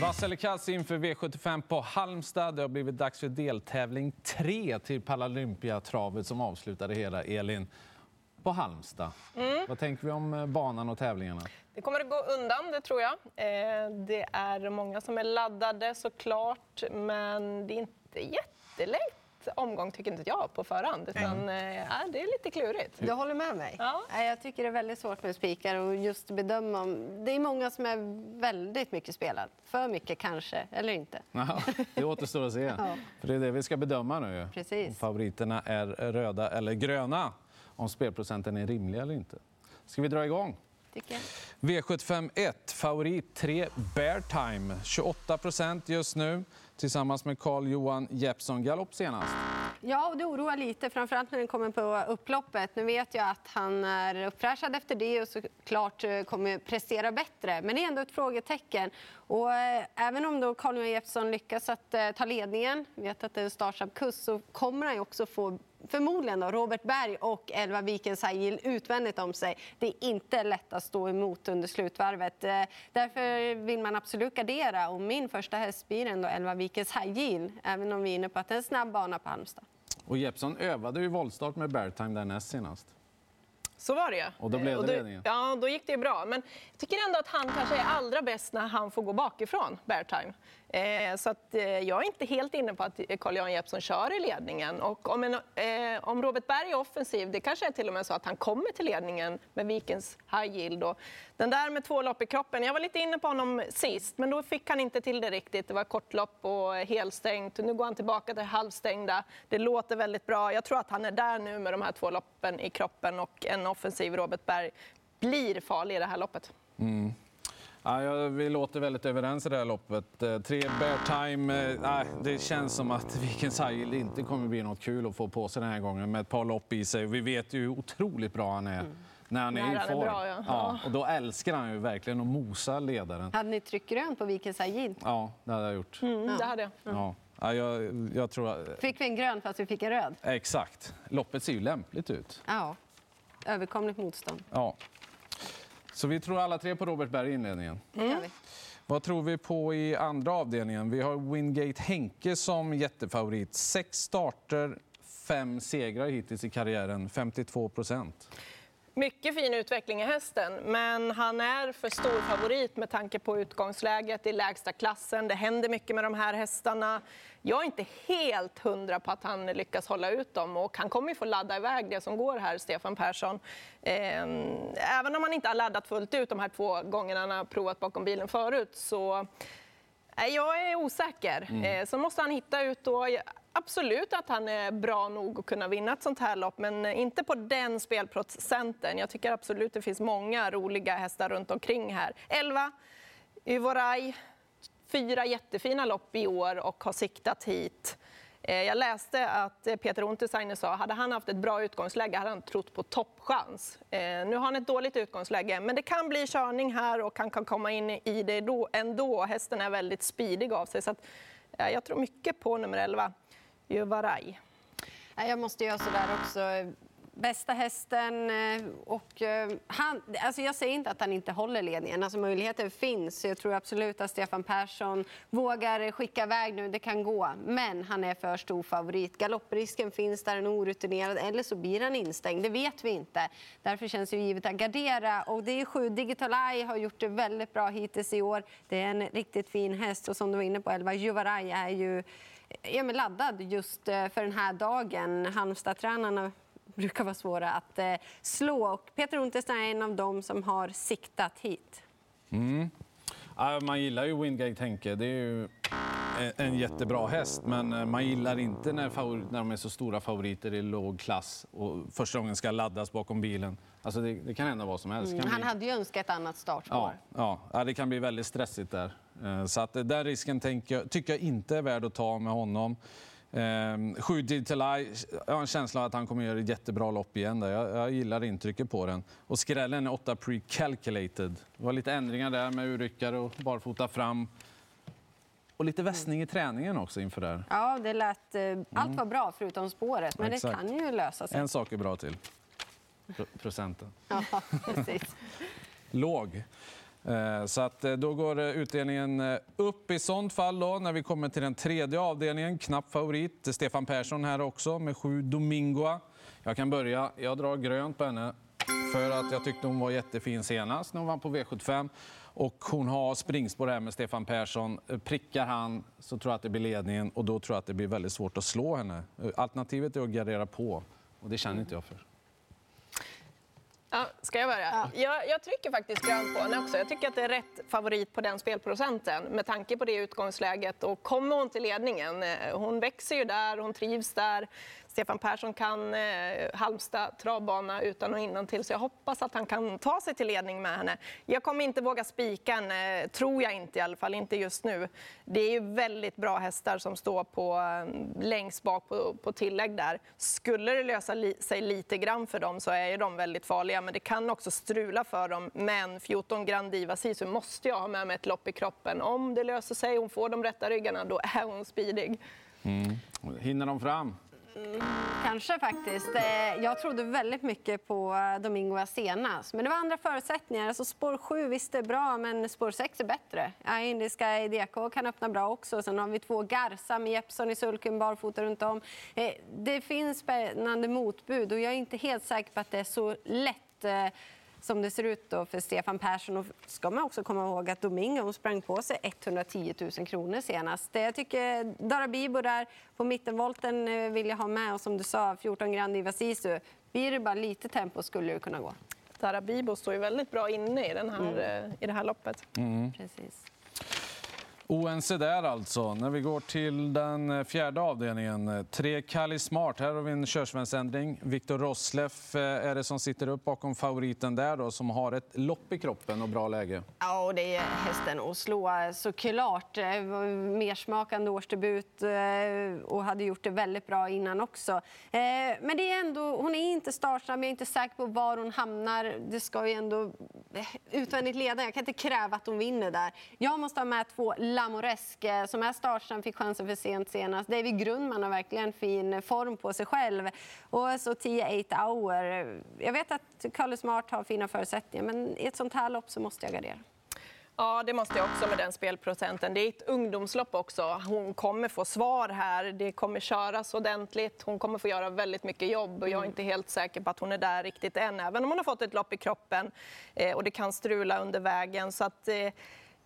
Vass eller kass inför V75 på Halmstad. Det har blivit dags för deltävling 3 till Paralympiatravet som avslutade hela Elin på Halmstad. Vad tänker vi om eh, banan och tävlingarna? Det kommer att gå undan, det tror jag. Eh, Det är många som är laddade såklart, men det är inte jättelätt omgång tycker inte jag på förhand. Utan, eh, ja, det är lite klurigt. Jag håller med mig. Ja. Jag tycker det är väldigt svårt med spikar och just bedöma om... Det är många som är väldigt mycket spelad. För mycket kanske, eller inte. Jaha, det återstår att se. För det är det vi ska bedöma nu. Precis. Om favoriterna är röda eller gröna. Om spelprocenten är rimlig eller inte. Ska vi dra igång? Tycker jag. V75 1, favorit 3, Bear Time. 28 procent just nu tillsammans med Carl-Johan Jeppsson. Galopp senast. Ja, och det oroar lite, framförallt när den kommer på upploppet. Nu vet jag att han är uppfräschad efter det och såklart eh, kommer prestera bättre. Men det är ändå ett frågetecken. Och eh, även om då Carl Johan Jeppsson lyckas att eh, ta ledningen, vet att det är en startsnabb kurs, så kommer han ju också få förmodligen då, Robert Berg och Elva Vikens High utvändigt om sig. Det är inte lätt att stå emot under slutvarvet. Eh, Därför vill man absolut gardera. Och min första häst blir ändå Elva Vikens High även om vi är inne på att det är en snabb bana på Halmstad. Och Jeppsson övade ju voltstart med Bear Time där näst senast. Så var det. Och då blev det ledningen. Ja, då gick det ju bra. Men jag tycker ändå att han kanske är allra bäst när han får gå bakifrån, Bear Time. Eh, Eh, så att, eh, jag är inte helt inne på att eh, Carl-Johan Jeppsson kör i ledningen. Och om, en, om Robert Berg är offensiv, det kanske är till och med så att han kommer till ledningen med Vikens High Yield. Och den där med två lopp i kroppen, jag var lite inne på honom sist, men då fick han inte till det riktigt. Det var kortlopp och helstängt. Nu går han tillbaka till halvstängda. Det låter väldigt bra. Jag tror att han är där nu med de här två loppen i kroppen och en offensiv Robert Berg blir farlig i det här loppet. Mm. Ja, ja, vi låter väldigt överens i det här loppet. Eh, Tre Bear Time, eh, det känns som att Vikens High inte kommer bli något kul att få på sig den här gången med ett par lopp i sig. Vi vet ju hur otroligt bra han är när han är När i form. bra, ja. och då älskar han ju verkligen att mosa ledaren. Hade ni tryckt grönt på Vikens High Ja, det hade jag gjort. Mm, Det hade jag. Ja. Ja, jag, jag tror att, Fick vi en grön fast vi fick en röd? exakt. Loppet ser ju lämpligt ut. Ja. Överkomligt motstånd. Ja. Så vi tror alla tre på Robert Berg i inledningen. Vi. Vad tror vi på i andra avdelningen? Vi har Wingate Henke som jättefavorit. Sex starter, fem segrar hittills i karriären, 52 procent. Mycket fin utveckling i hästen, men han är för stor favorit med tanke på utgångsläget i lägsta klassen. Det händer mycket med de här hästarna. Jag är inte helt hundra på att han lyckas hålla ut dem och han kommer ju få ladda iväg det som går här, Stefan Persson. Ehm, Även om han inte har laddat fullt ut de här två gångerna han har provat bakom bilen förut så Nej, Jag är osäker. Eh, Så måste han hitta ut. Och absolut att han är bra nog att kunna vinna ett sånt här lopp, men inte på den spelprocenten. Jag tycker absolut det finns många roliga hästar runt omkring här. 11, Yvoraj. Fyra jättefina lopp i år och har siktat hit. Eh, jag läste att eh, Peter Untersteiner sa hade han haft ett bra utgångsläge hade han trott på toppchans. Eh, nu har han ett dåligt utgångsläge, men det kan bli körning här och han kan komma in i det ändå. Hästen är väldigt speedig av sig. Så att, jag tror mycket på nummer 11, Juvaraj. Jag måste göra så där också. Bästa hästen eh, och eh, han, alltså jag säger inte att han inte håller ledningen. Alltså möjligheter finns. Jag tror absolut att Stefan Persson vågar skicka iväg nu. Det kan gå. Men han är för stor favorit. Galopprisken finns där, en orutinerad. Eller så blir han instängd. Det vet vi inte. Därför känns det givet att gardera. Och det är sju. Digital Eye har gjort det väldigt bra hittills i år. Det är en riktigt fin häst. Och som du var inne på, Elva Juvaraj är ju ja, men laddad just eh, för den här dagen. Halmstad-tränarna brukar vara svåra att eh, slå. Och Peter Untersteiner är en av dem som har siktat hit. Mm. man gillar ju Wingate Henke. Det är ju en- en jättebra häst, men eh, man gillar inte när, favor- när de är så stora favoriter i låg klass och första gången ska laddas bakom bilen. Alltså det, det kan hända vad som helst. Mm, Han bli- hade ju önskat ett annat startspår. Ja, ja, det kan bli väldigt stressigt där. Eh, Så att eh, den risken jag, tycker jag inte är värd att ta med honom. Ehm, Sju Digital Eye, jag har en känsla av att han kommer göra ett jättebra lopp igen. Där. Jag, jag gillar intrycket på den. Och skrällen är 8 pre-calculated. Det var lite ändringar där med urryckare och barfota fram. Och lite vässning i träningen också inför det här. Ja, det lät, eh, allt var bra förutom spåret, men Exakt. det kan ju lösa sig. En sak är bra till. Pro- Procenten. Ja, precis. Låg. Eh, så att eh, då går utdelningen upp i sånt fall då, när vi kommer till den tredje avdelningen. Knapp favorit. Stefan Persson här också med sju Domingoa. Jag kan börja. Jag drar grönt på henne för att jag tyckte hon var jättefin senast när hon vann på V75. Och hon har springspår här med Stefan Persson. Prickar han så tror jag att det blir ledningen och då tror jag att det blir väldigt svårt att slå henne. Alternativet är att gardera på och det känner inte jag för. Ja, ska jag börja? Ja. Jag, jag, trycker faktiskt grönt på henne också. Jag tycker att det är rätt favorit på den spelprocenten med tanke på det utgångsläget. Och kommer hon till ledningen, eh, hon växer ju där, hon trivs där. Stefan Persson kan eh, Halmstad travbana utan och innan till så jag hoppas att han kan ta sig till ledning med henne. Jag kommer inte våga spika henne, tror jag inte i alla fall, inte just nu. Det är ju väldigt bra hästar som står på, eh, längst bak på, på tillägg där. Skulle det lösa li, sig lite grann för dem så är ju de väldigt farliga, men det kan också strula för dem. Men 14 Grand Diva Sisu måste jag ha med mig ett lopp i kroppen. Om det löser sig, hon får de rätta ryggarna, då är hon speedig. Mm. Hinner de fram? Kanske faktiskt. Eh, jag trodde väldigt mycket på eh, Domingo senast, men det var andra förutsättningar. Alltså spår 7 visst är bra, men spår 6 är bättre. Indiska DK kan öppna bra också. Sen har vi två Garza med Jeppson i sulken barfota runt om. Eh, det finns spännande motbud och jag är inte helt säker på att det är så lätt som det ser ut då för Stefan Persson. Och ska man också komma ihåg att Domingo sprang på sig 110 000 kronor senast. Jag tycker Dara Bibo där på mittenvolten eh, vill jag ha med och som du sa 14 Grand Diva Sisu. Blir det bara lite tempo skulle det kunna gå. Dara Bibo står ju väldigt bra inne i, den här, mm. Eh, i det här loppet. Mm. Precis. Oense där alltså. När vi går till den fjärde avdelningen. Tre Cali Smart. Här har vi en körsvensändring. Viktor Rosleff eh, är det som sitter upp bakom favoriten där då, som har ett lopp i kroppen och bra läge. Ja, och det är hästen att slå eh, såklart. Eh, Mersmakande årsdebut och hade gjort det väldigt bra innan också. Men det är ändå, hon är inte startsnabb, jag är inte säker på var hon hamnar. Det ska ju ändå utvändigt leda. Jag kan inte kräva att hon vinner där. Jag måste ha med två Lamoresk eh, som är startsnabb fick chansen för sent senast. David Grundman har verkligen fin form på sig själv. Och så 10-8 hour. Jag vet att Kalle Smart har fina förutsättningar men i ett sånt här lopp så måste jag gardera. Ja, det måste jag också med den spelprocenten. Det är ett ungdomslopp också. Hon kommer få svar här. Det kommer köras ordentligt. Hon kommer få göra väldigt mycket jobb och jag är inte helt säker på att hon är där riktigt än, även om hon har fått ett lopp i kroppen eh, och det kan strula under vägen. Så att, eh,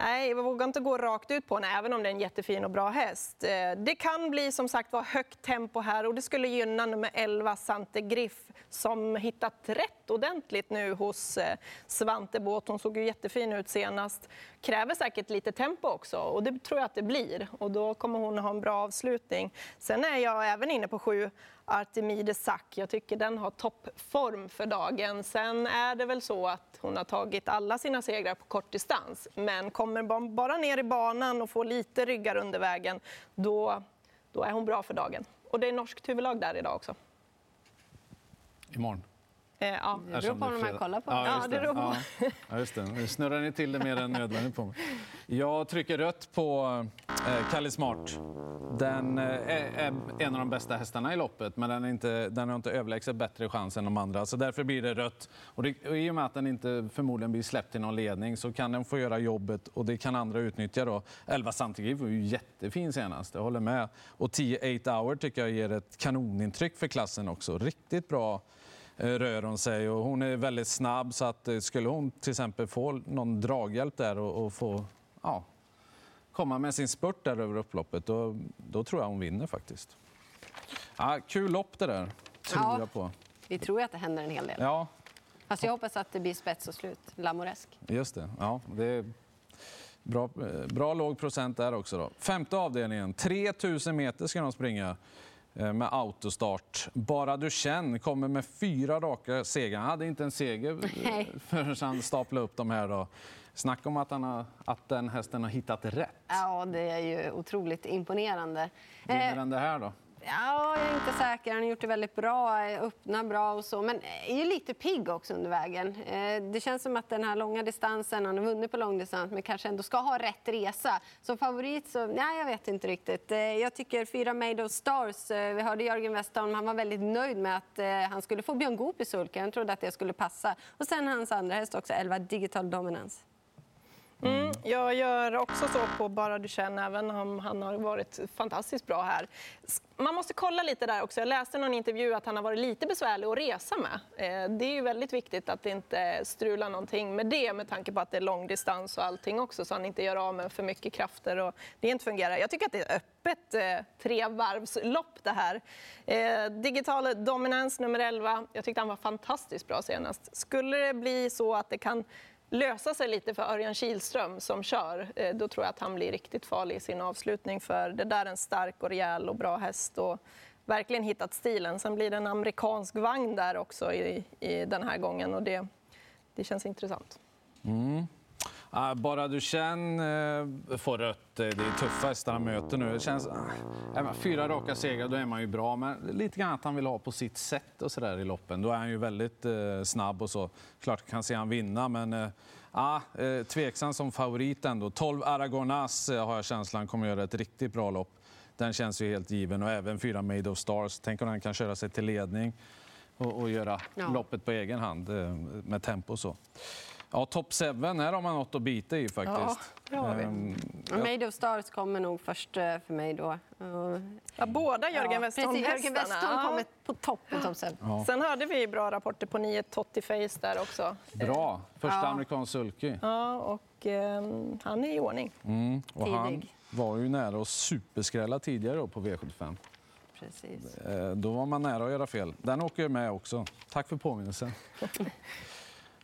Nej, jag vågar inte gå rakt ut på henne, även om det är en jättefin och bra häst. Eh, det kan bli som sagt var högt tempo här och det skulle gynna nummer 11 Sante Griff som hittat rätt ordentligt nu hos eh, Svante Båth. Hon såg ju jättefin ut senast. Kräver säkert lite tempo också och det tror jag att det blir och då kommer hon ha en bra avslutning. Sen är jag även inne på sju Artemide Sack. Jag tycker den har toppform för dagen. Sen är det väl så att hon har tagit alla sina segrar på kort distans. Men kommer bara ner i banan och får lite ryggar under vägen, då, då är hon bra för dagen. Och det är norskt huvudlag där idag också. Imorgon? Eh, ja, det beror på om man kollar på ja, det. Ja, det ja, just det. Nu snurrar ni till det mer än nödvändigt på mig. Jag trycker rött på eh, Kalle Smart. Den eh, är en av de bästa hästarna i loppet, men den, är inte, den har inte överlägset bättre chans än de andra. Så därför blir det rött. Och, det, och I och med att den inte förmodligen blir släppt till någon ledning så kan den få göra jobbet och det kan andra utnyttja. Då. 11 Santigriv var ju jättefin senast, jag håller med. Och 10 8 Hour tycker jag ger ett kanonintryck för klassen också. Riktigt bra rör hon sig och hon är väldigt snabb så att eh, skulle hon till exempel få någon draghjälp där och, och få ja, komma med sin spurt där över upploppet då, då tror jag hon vinner faktiskt. Ja, kul lopp det där, tror ja, jag på. Vi tror att det händer en hel del. Ja. Fast jag hoppas att det blir spets och slut, Lamoresk. Just det, ja. Det är bra, eh, bra låg procent där också. Då. Femte avdelningen, 3000 meter ska de springa. Eh, med autostart. Bara du känner kommer med fyra raka segrar. Han hade inte en seger Nej. förrän han staplade upp de här. Då. Snacka om att, han har, att den hästen har hittat rätt. Ja, det är ju otroligt imponerande. Vinner den det här då? Ja, jag är inte säker. Han har gjort det väldigt bra, öppnar bra och så. Men är ju lite pigg också under vägen. Eh, det känns som att den här långa distansen, han har vunnit på långdistans, men kanske ändå ska ha rätt resa. Som favorit så, nej jag vet inte riktigt. Eh, jag tycker fyra Made of Stars, eh, vi hörde Jörgen Westholm, han var väldigt nöjd med att han skulle få Björn Goop i sulken. Han trodde att det skulle passa. Och sen hans andra häst också, 11 Digital Dominance. Mm, jag gör också så på Bara du känner, även om han har varit fantastiskt bra här. Man måste kolla lite där också. Jag läste någon intervju att han har varit lite besvärlig att resa med. Eh, det är ju väldigt viktigt att inte strular någonting med det med tanke på att det är långdistans och allting också så han inte gör av med för mycket krafter och det inte fungerar. Jag tycker att det är öppet eh, trevarvslopp det här. Eh, digital dominans nummer 11. Jag tyckte han var fantastiskt bra senast. Skulle det bli så att det kan lösa sig lite för Örjan Kihlström som kör, eh, då tror jag att han blir riktigt farlig i sin avslutning. För det där är en stark och rejäl och bra häst och verkligen hittat stilen. Sen blir det en amerikansk vagn där också i, i den här gången och det, det känns intressant. Mm. Bara du känner får rött. Det är tuffa hästar han möter nu. Det känns, äh, fyra raka segrar, då är man ju bra. Men lite grann att han vill ha på sitt sätt och så där i loppen. Då är han ju väldigt eh, snabb och så. Klart kan se han vinna, men eh, ah, eh, tveksam som favorit ändå. 12 Aragonas eh, har jag känslan kommer göra ett riktigt bra lopp. Den känns ju helt given och även fyra Made of Stars. Tänk om han kan köra sig till ledning och, och göra ja. loppet på egen hand eh, med tempo och så. Ja, top 7, här har man något att bita i faktiskt. Ja, det har vi. Um, Made of Stars kommer nog först eh, för mig då. Ja, båda Jörgen ja, Westholm-hästarna. Jörgen Westholm kommer på topp på top 7. Ja. Sen hörde vi bra rapporter på 9 Totti Face där också. Bra. Första ja. amerikansk sulky. Ja, och um, han är i ordning. Mm, och han var ju nära att superskrälla tidigare på V75. Precis. Eh, då var man nära att göra fel. Den åker med också. Tack för påminnelsen.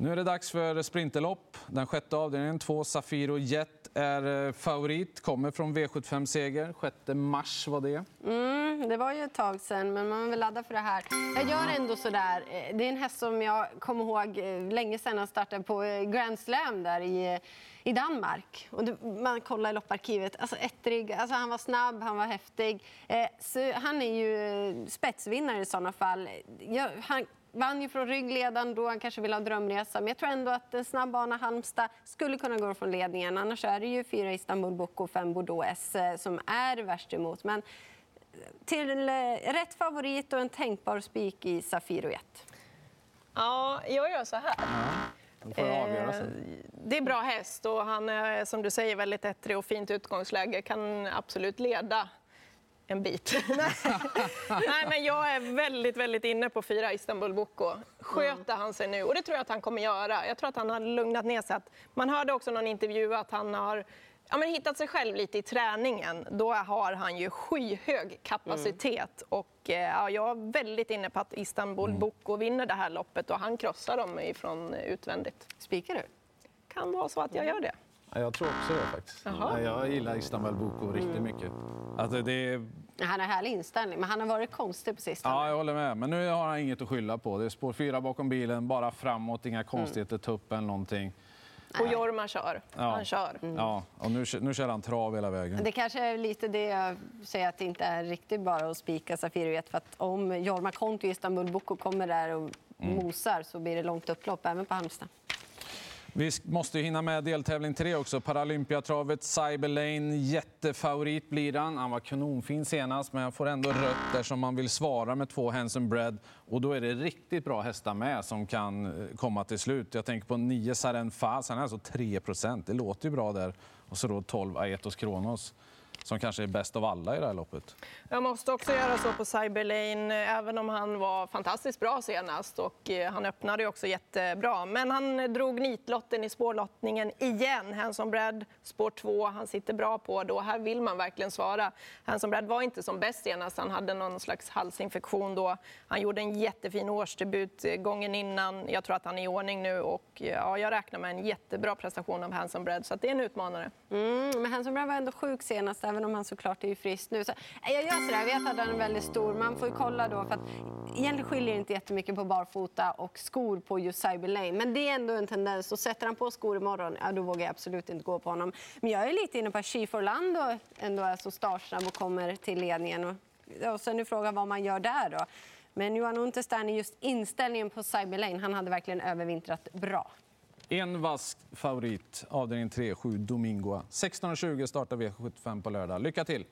Nu är det dags för sprinterlopp. Den sjätte avdelningen, två Safiro Jet är eh, favorit. Kommer från V75-seger. 6 mars var det. Mm, det var ju ett tag sen, men man vill ladda för det här. Jag gör ändå så där. Eh, det är en häst som jag kommer ihåg eh, länge sedan han startade på Grand Slam där i, i Danmark. Och det, man kollar i lopparkivet. Alltså ettrig, alltså han var snabb, han var häftig. Eh, han är ju spetsvinnare i sådana fall. Jag, han vann ju från ryggledaren då han kanske vill ha drömresa. Men jag tror ändå att en snabb bana Halmstad skulle kunna gå från ledningen. Annars är det ju fyra Istanbul Boko och fem Bordeaux S eh, som är värst emot. Men till eh, rätt favorit och en tänkbar spik i Safiro 1. Ja, jag gör så här. Eh, det är bra häst och han är som du säger väldigt ettrig och fint utgångsläge. Kan absolut leda en bit. Nej, men jag är väldigt, väldigt inne på fyra Istanbul Boko. Sköter han sig nu, och det tror jag att han kommer göra. Jag tror att han har lugnat ner sig. Man hörde också någon intervju att han har ja, men hittat sig själv lite i träningen. Då har han ju skyhög kapacitet. Mm. Och, eh, ja, jag är väldigt inne på att Istanbul mm. Boko vinner det här loppet och han krossar dem ifrån utvändigt. Spikar du? Kan vara så att jag gör det. Jag tror också det faktiskt. Jaha. Jag gillar Istanbul Boko riktigt mm. mycket. Alltså det är... Han har härlig inställning, men han har varit konstig på sistone. Ja, jag håller med. Men nu har han inget att skylla på. Det är spår fyra bakom bilen, bara framåt, inga konstigheter, mm. tupp eller någonting. Och Jorma kör. Ja. Han kör. Mm. Ja, och nu, nu kör han trav hela vägen. Det kanske är lite det jag säger att det inte är riktigt bara att spika Safir För att om Jorma Konti och Istanbul Boko kommer där och mm. mosar så blir det långt upplopp även på Halmstad. Vi måste hinna med deltävling tre också. Paralympiatravet Cyberlane. Jättefavorit blir han. Han var kanonfin senast, men jag får ändå rött eftersom man vill svara med två Hanson Bread. Och då är det riktigt bra hästar med som kan eh, komma till slut. Jag tänker på 9 Saren Faz. Han är alltså 3 procent. Det låter ju bra där. Och så då 12 Aetos Kronos som kanske är bäst av alla i det här loppet. Jag måste också göra så på Cyberlane, även om han var fantastiskt bra senast. Och eh, han öppnade också jättebra. Men han drog nitlotten i spårlottningen igen. Hanson Brad, spår 2, han sitter bra på då. Här vill man verkligen svara. Hanson Brad var inte som bäst senast. Han hade någon slags halsinfektion då. Han gjorde en jättefin årsdebut eh, gången innan. Jag tror att han är i ordning nu och eh, ja, jag räknar med en jättebra prestation av Hanson Brad. Så det är en utmanare. Mm, men Hanson Brad var ändå sjuk senast även om han såklart är frisk nu. Så, eh, jag gör sådär, jag vet att han är väldigt stor. Man får kolla då, för att egentligen skiljer det inte jättemycket på barfota och skor på just Cyberlane. Men det är ändå en tendens. Och sätter han på skor imorgon, ja, då vågar jag absolut inte gå på honom. Men jag är lite inne på att Chief Orlando ändå är så startsnabb och kommer till ledningen. Och, och sen är frågan vad man gör där då. Men Johan Untersteiner, just inställningen på Cyberlane, han hade verkligen övervintrat bra. En vask favorit, avdelning 3, 7, Domingoa. 16.20 startar V75 på lördag. Lycka till!